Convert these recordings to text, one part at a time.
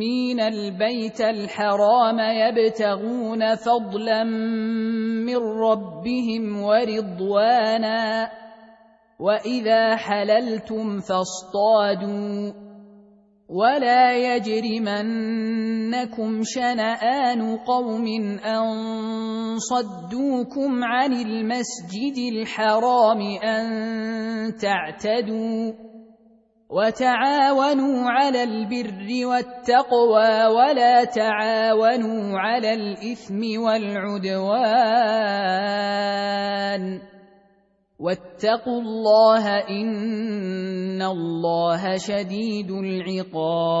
آمين البيت الحرام يبتغون فضلا من ربهم ورضوانا وإذا حللتم فاصطادوا ولا يجرمنكم شنآن قوم أن صدوكم عن المسجد الحرام أن تعتدوا وتعاونوا على البر والتقوى ولا تعاونوا على الإثم والعدوان واتقوا الله إن الله شديد العقاب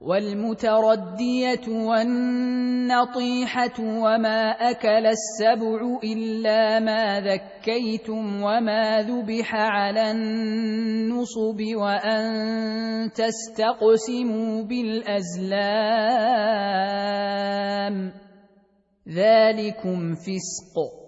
والمتردية والنطيحة وما أكل السبع إلا ما ذكيتم وما ذبح على النصب وأن تستقسموا بالأزلام. ذلكم فسق.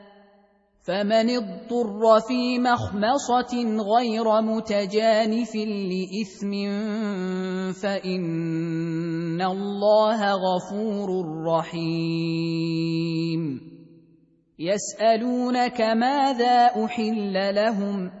فمن اضطر في مخمصة غير متجانف لإثم فإن الله غفور رحيم. يسألونك ماذا أحل لهم؟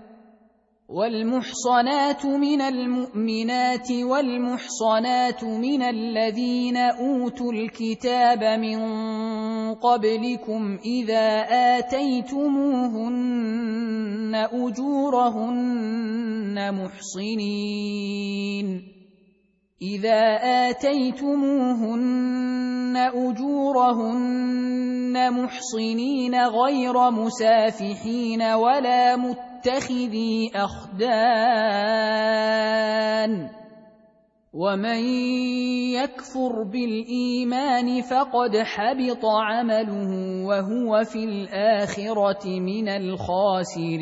والمحصنات من المؤمنات والمحصنات من الذين أوتوا الكتاب من قبلكم إذا آتيتموهن أجورهن محصنين. إذا آتيتموهن أجورهن محصنين غير مسافحين ولا متخذي أخدان. ومن يكفر بالإيمان فقد حبط عمله وهو في الآخرة من الخاسرين.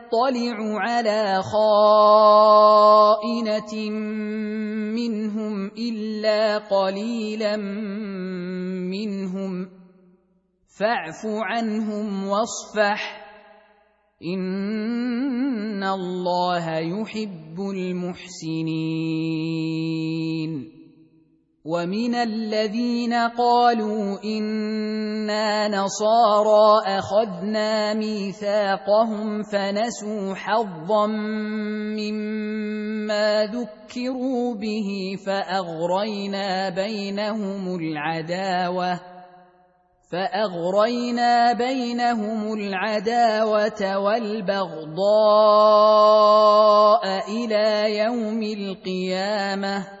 على خائنة منهم إلا قليلا منهم. فاعف عنهم واصفح. إن الله يحب المحسنين. ومن الذين قالوا أنا نصارى اخذنا ميثاقهم فنسوا حظا مما ذكروا به فاغرينا بينهم العداوه فاغرينا بينهم العداوه والبغضاء إلى يوم القيامه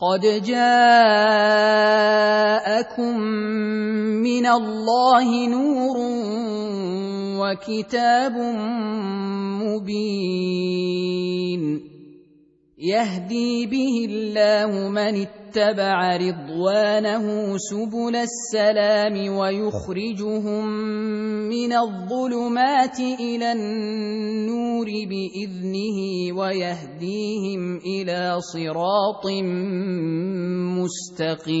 قد جاءكم من الله نور وكتاب مبين يهدي به الله من اتبع رضوانه سبل السلام ويخرجهم من الظلمات إلى النور بإذنه ويهديهم إلى صراط مستقيم.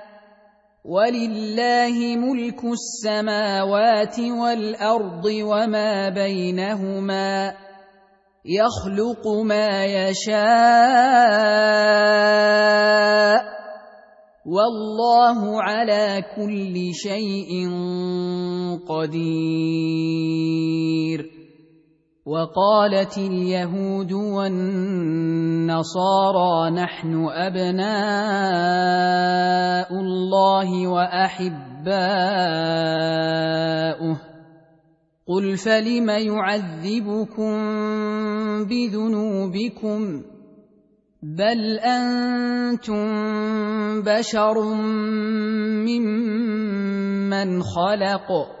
ولله ملك السماوات والأرض وما بينهما يخلق ما يشاء والله على كل شيء قدير وقالت اليهود والنصارى نحن أبناء الله وأحباؤه. قل فلم يعذبكم بذنوبكم؟ بل أنتم بشر ممن خلق.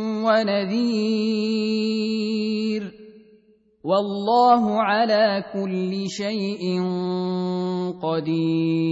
ونذير. والله على كل شيء قدير.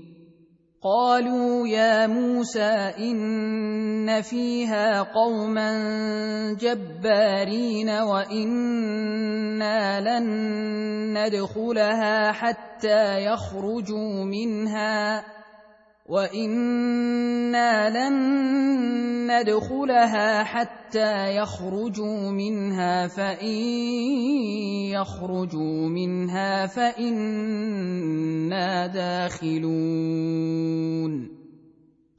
قالوا يا موسى إن فيها قوما جبارين وإنا لن ندخلها حتى يخرجوا منها وأنا لن ندخلها حتى يخرجوا منها فان يخرجوا منها فانا داخلون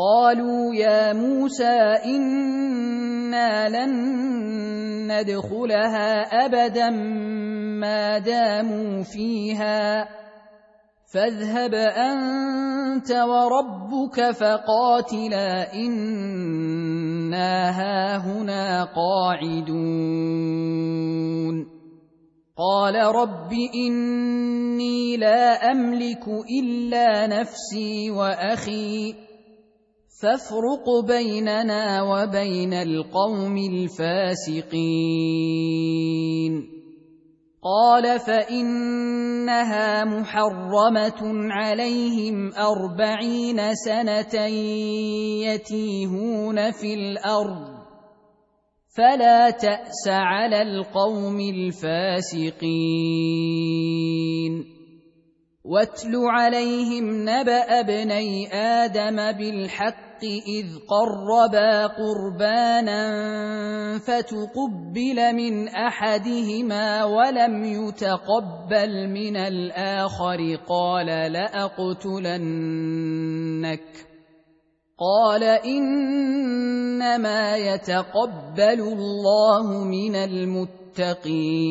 قالوا يا موسى إنا لن ندخلها أبدا ما داموا فيها. فاذهب أنت وربك فقاتلا إنا هاهنا قاعدون. قال رب إني لا أملك إلا نفسي وأخي. فافرق بيننا وبين القوم الفاسقين. قال فإنها محرمة عليهم أربعين سنة يتيهون في الأرض. فلا تأس على القوم الفاسقين. واتل عليهم نبأ ابني آدم بالحق إذ قربا قربانا فتقبل من أحدهما ولم يتقبل من الآخر قال لأقتلنك قال إنما يتقبل الله من المتقين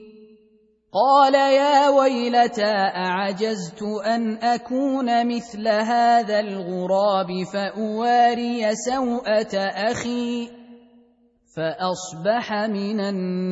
قال يا ويلتى أعجزت أن أكون مثل هذا الغراب فأواري سوءة أخي فأصبح من النادمين.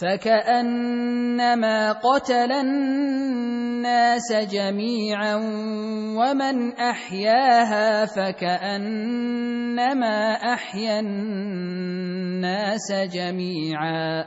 فكأنما قتل الناس جميعا ومن أحياها فكأنما أحيا الناس جميعا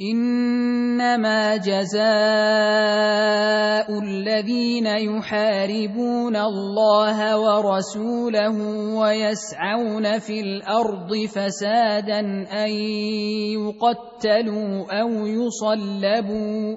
إنما جزاء الذين يحاربون الله ورسوله ويسعون في الأرض فسادا أن يقتلوا أو يصلبوا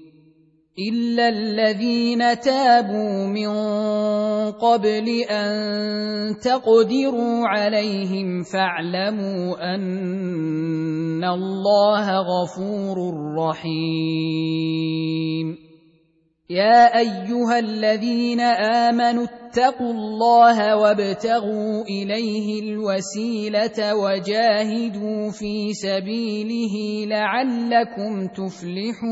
الا الذين تابوا من قبل ان تقدروا عليهم فاعلموا ان الله غفور رحيم. يا ايها الذين امنوا اتقوا الله وابتغوا إليه الوسيلة وجاهدوا في سبيله لعلكم تفلحون.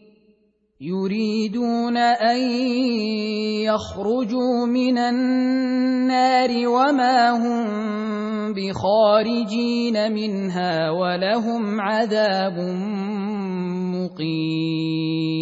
يريدون أن يخرجوا من النار وما هم بخارجين منها ولهم عذاب مقيم.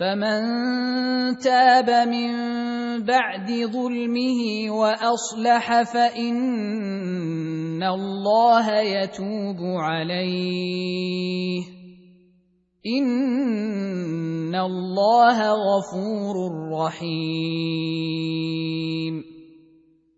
فمن تاب من بعد ظلمه وأصلح فإن الله يتوب عليه. إن الله غفور رحيم.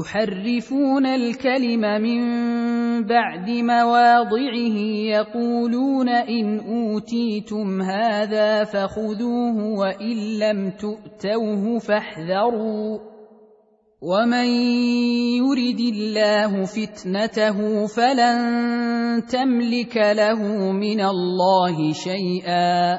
يحرفون الكلم من بعد مواضعه يقولون إن أوتيتم هذا فخذوه وإن لم تؤتوه فاحذروا. ومن يرد الله فتنته فلن تملك له من الله شيئا.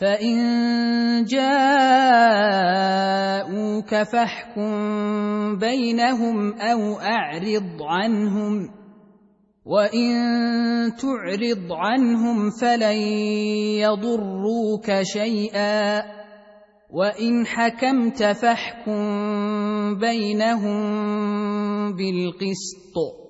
فان جاءوك فاحكم بينهم أو اعرض عنهم وان تعرض عنهم فلن يضروك شيئا وان حكمت فاحكم بينهم بالقسط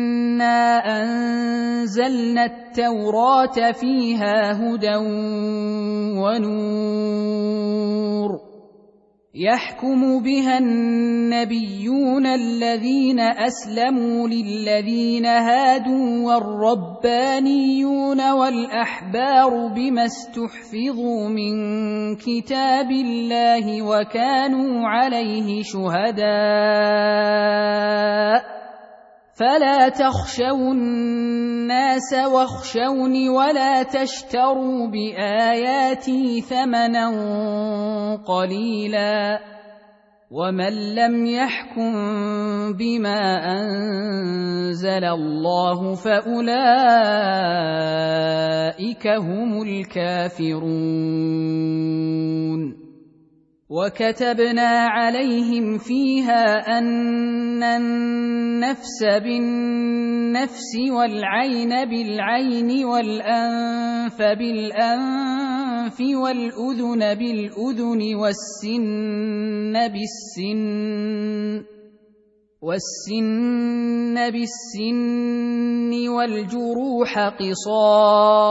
انا انزلنا التوراه فيها هدى ونور يحكم بها النبيون الذين اسلموا للذين هادوا والربانيون والاحبار بما استحفظوا من كتاب الله وكانوا عليه شهداء فلا تخشوا الناس واخشوني ولا تشتروا بآياتي ثمنا قليلا ومن لم يحكم بما أنزل الله فأولئك هم الكافرون وكتبنا عليهم فيها أن النفس بالنفس والعين بالعين والأنف بالأنف والأذن بالأذن والسن بالسن والسن بالسن والجروح قصاص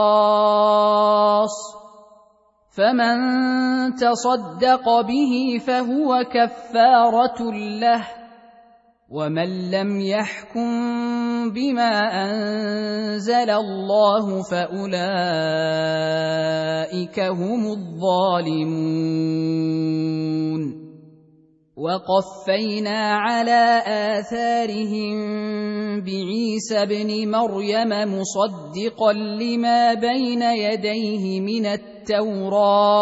فمن تصدق به فهو كفارة له ومن لم يحكم بما أنزل الله فأولئك هم الظالمون وقفينا على آثارهم بعيسى ابن مريم مصدقا لما بين يديه من التوراه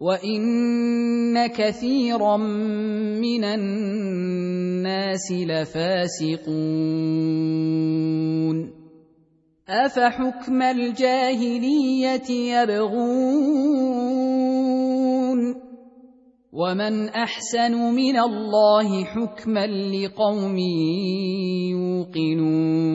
وان كثيرا من الناس لفاسقون افحكم الجاهليه يبغون ومن احسن من الله حكما لقوم يوقنون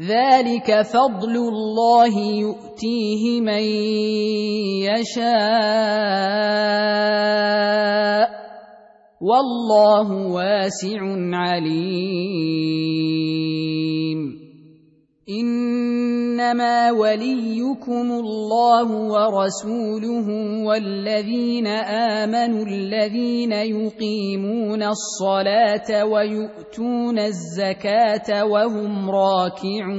ذلك فضل الله يؤتيه من يشاء والله واسع عليم. إنما وليكم الله ورسوله والذين آمنوا الذين يقيمون الصلاة ويؤتون الزكاة وهم راكعون.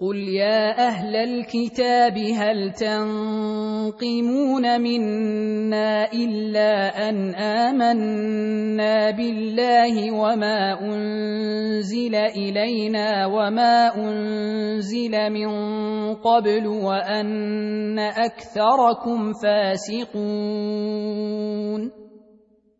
قل يا أهل الكتاب هل تنقمون منا الا ان امنا بالله وما انزل الينا وما انزل من قبل وان اكثركم فاسقون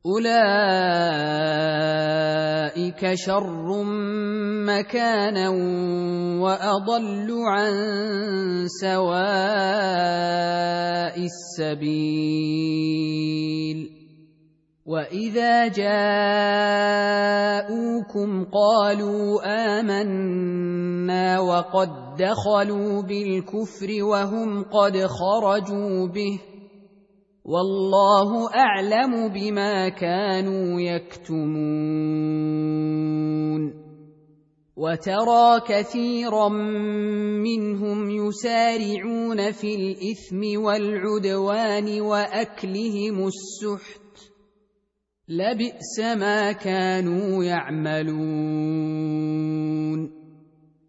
اولئك شر مكانا واضل عن سواء السبيل واذا جاءوكم قالوا امنا وقد دخلوا بالكفر وهم قد خرجوا به والله أعلم بما كانوا يكتمون. وترى كثيرا منهم يسارعون في الإثم والعدوان وأكلهم السحت. لبئس ما كانوا يعملون.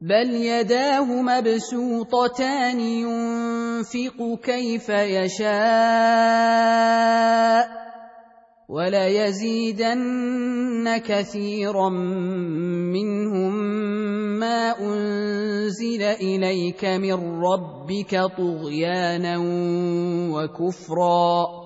بل يداه مبسوطتان ينفق كيف يشاء وليزيدن كثيرا منهم ما انزل اليك من ربك طغيانا وكفرا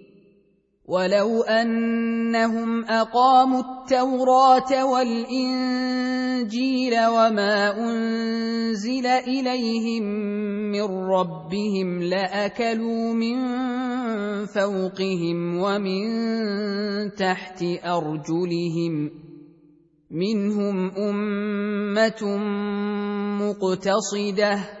ولو انهم اقاموا التوراه والانجيل وما انزل اليهم من ربهم لاكلوا من فوقهم ومن تحت ارجلهم منهم امه مقتصده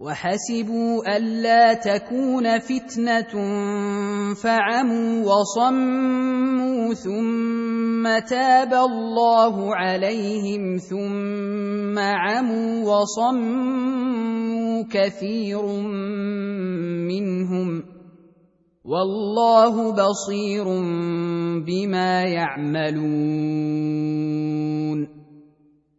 وحسبوا ألا تكون فتنة فعموا وصموا ثم تاب الله عليهم ثم عموا وصموا كثير منهم والله بصير بما يعملون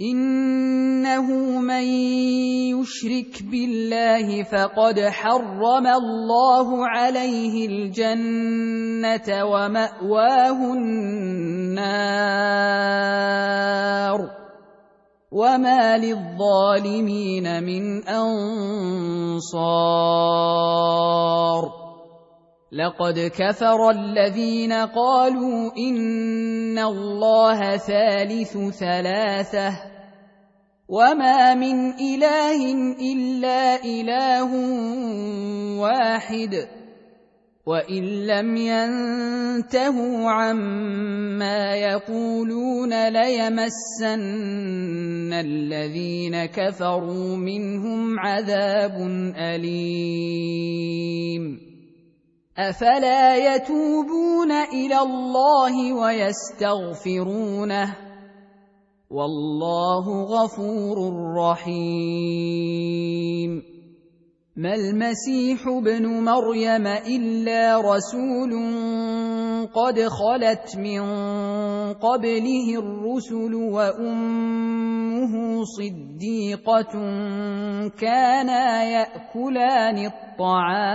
إنه من يشرك بالله فقد حرم الله عليه الجنة ومأواه النار وما للظالمين من أنصار لقد كفر الذين قالوا إن الله ثالث ثلاثة وما من إله إلا إله واحد وإن لم ينتهوا عما يقولون ليمسن الذين كفروا منهم عذاب أليم. أفلا يتوبون إلى الله ويستغفرونه؟ والله غفور رحيم. ما المسيح ابن مريم إلا رسول قد خلت من قبله الرسل وأمه صديقة كانا يأكلان الطعام.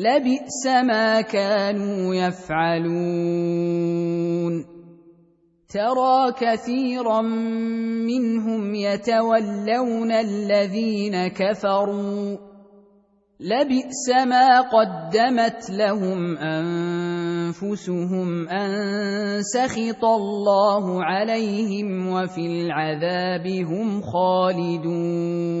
لبئس ما كانوا يفعلون. ترى كثيرا منهم يتولون الذين كفروا. لبئس ما قدمت لهم أنفسهم أن سخط الله عليهم وفي العذاب هم خالدون.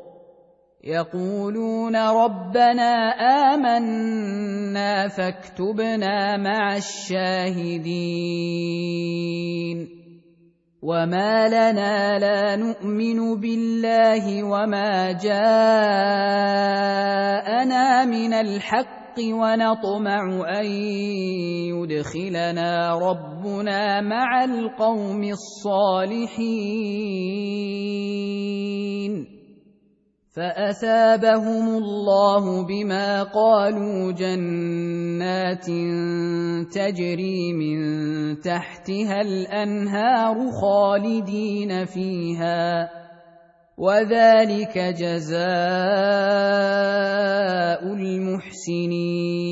يقولون ربنا آمنا فاكتبنا مع الشاهدين. وما لنا لا نؤمن بالله وما جاءنا من الحق ونطمع أن يدخلنا ربنا مع القوم الصالحين. فأثابهم الله بما قالوا جنات تجري من تحتها الأنهار خالدين فيها وذلك جزاء المحسنين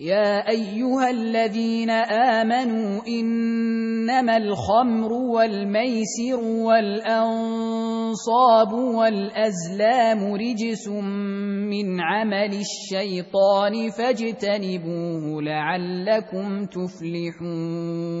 يا أيها الذين آمنوا إنما الخمر والميسر والأنصاب والأزلام رجس من عمل الشيطان فاجتنبوه لعلكم تفلحون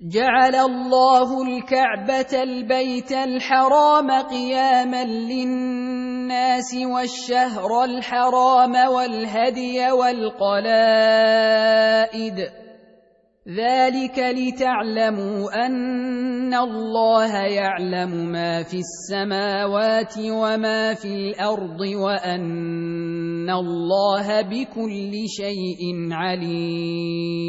جعل الله الكعبة البيت الحرام قياما للناس والشهر الحرام والهدي والقلائد. ذلك لتعلموا أن الله يعلم ما في السماوات وما في الأرض وأن الله بكل شيء عليم.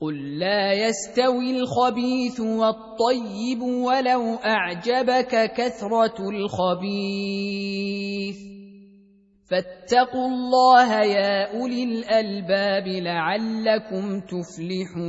قل لا يستوي الخبيث والطيب ولو اعجبك كثره الخبيث فاتقوا الله يا اولي الالباب لعلكم تفلحون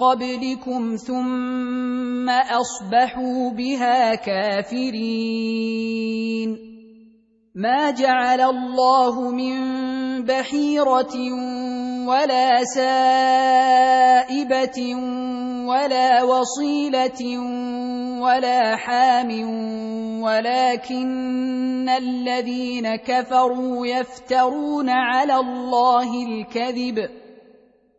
قبلكم ثم أصبحوا بها كافرين. ما جعل الله من بحيرة ولا سائبة ولا وصيلة ولا حام ولكن الذين كفروا يفترون على الله الكذب.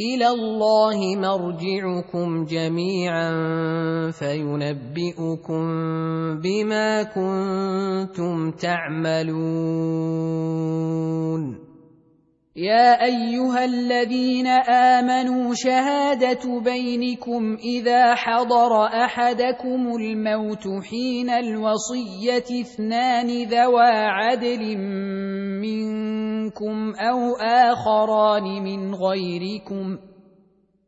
إلى الله مرجعكم جميعا فينبئكم بما كنتم تعملون. يا أيها الذين آمنوا شهادة بينكم إذا حضر أحدكم الموت حين الوصية اثنان ذوى عدل منكم منكم أو آخران من غيركم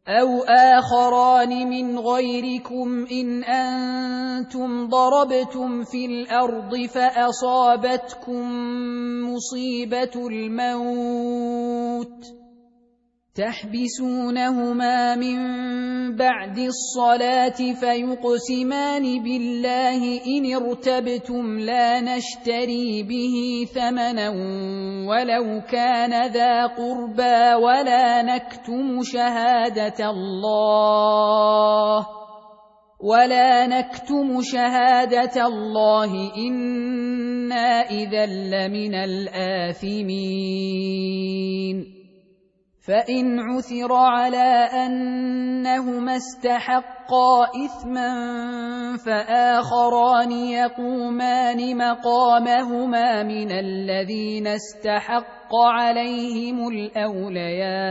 أو آخران من غيركم إن أنتم ضربتم في الأرض فأصابتكم مصيبة الموت ۖ تحبسونهما من بعد الصلاة فيقسمان بالله إن ارتبتم لا نشتري به ثمنا ولو كان ذا قربى ولا نكتم شهادة الله ولا نكتم شهادة الله إنا إذا لمن الآثمين فإن عثر على أنهما استحقا إثما فآخران يقومان مقامهما من الذين استحق عليهم الأوليان.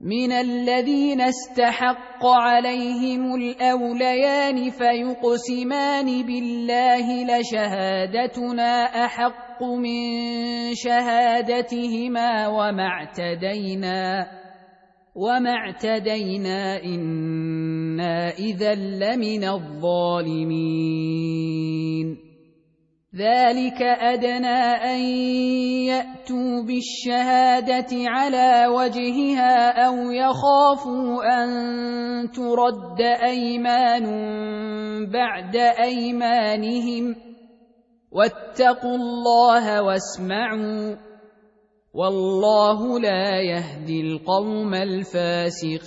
من الذين استحق عليهم الاوليان فيقسمان بالله لشهادتنا احق من شهادتهما وما اعتدينا وما اعتدينا أنا اذا لمن الظالمين ذلك أدنى أن يأتوا بالشهادة على وجهها أو يخافوا أن ترد أيمان بعد أيمانهم واتقوا الله واسمعوا والله لا يهدي القوم الفاسقين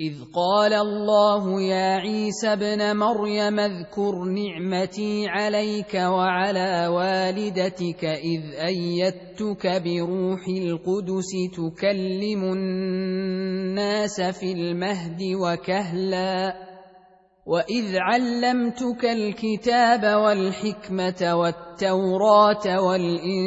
إذ قال الله يا عيسى ابن مريم اذكر نعمتي عليك وعلى والدتك إذ أيدتك بروح القدس تكلم الناس في المهد وكهلا وإذ علمتك الكتاب والحكمة والتوراة والإنجيل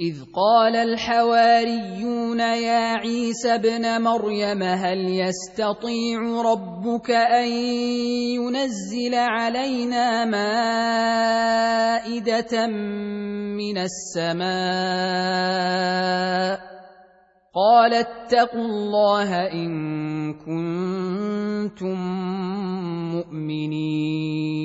إذ قال الحواريون يا عيسى ابن مريم هل يستطيع ربك أن ينزل علينا مائدة من السماء؟ قال اتقوا الله إن كنتم مؤمنين.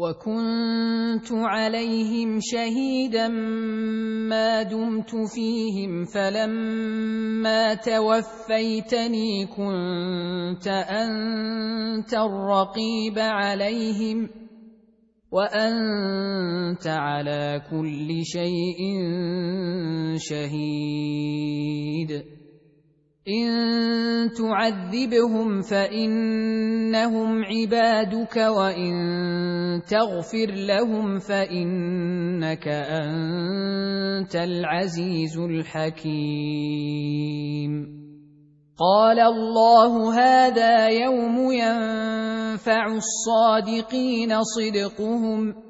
وكنت عليهم شهيدا ما دمت فيهم فلما توفيتني كنت انت الرقيب عليهم وانت على كل شيء شهيد إن تعذبهم فإنهم عبادك وإن تغفر لهم فإنك أنت العزيز الحكيم. قال الله هذا يوم ينفع الصادقين صدقهم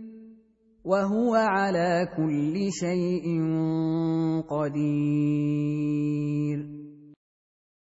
وهو على كل شيء قدير.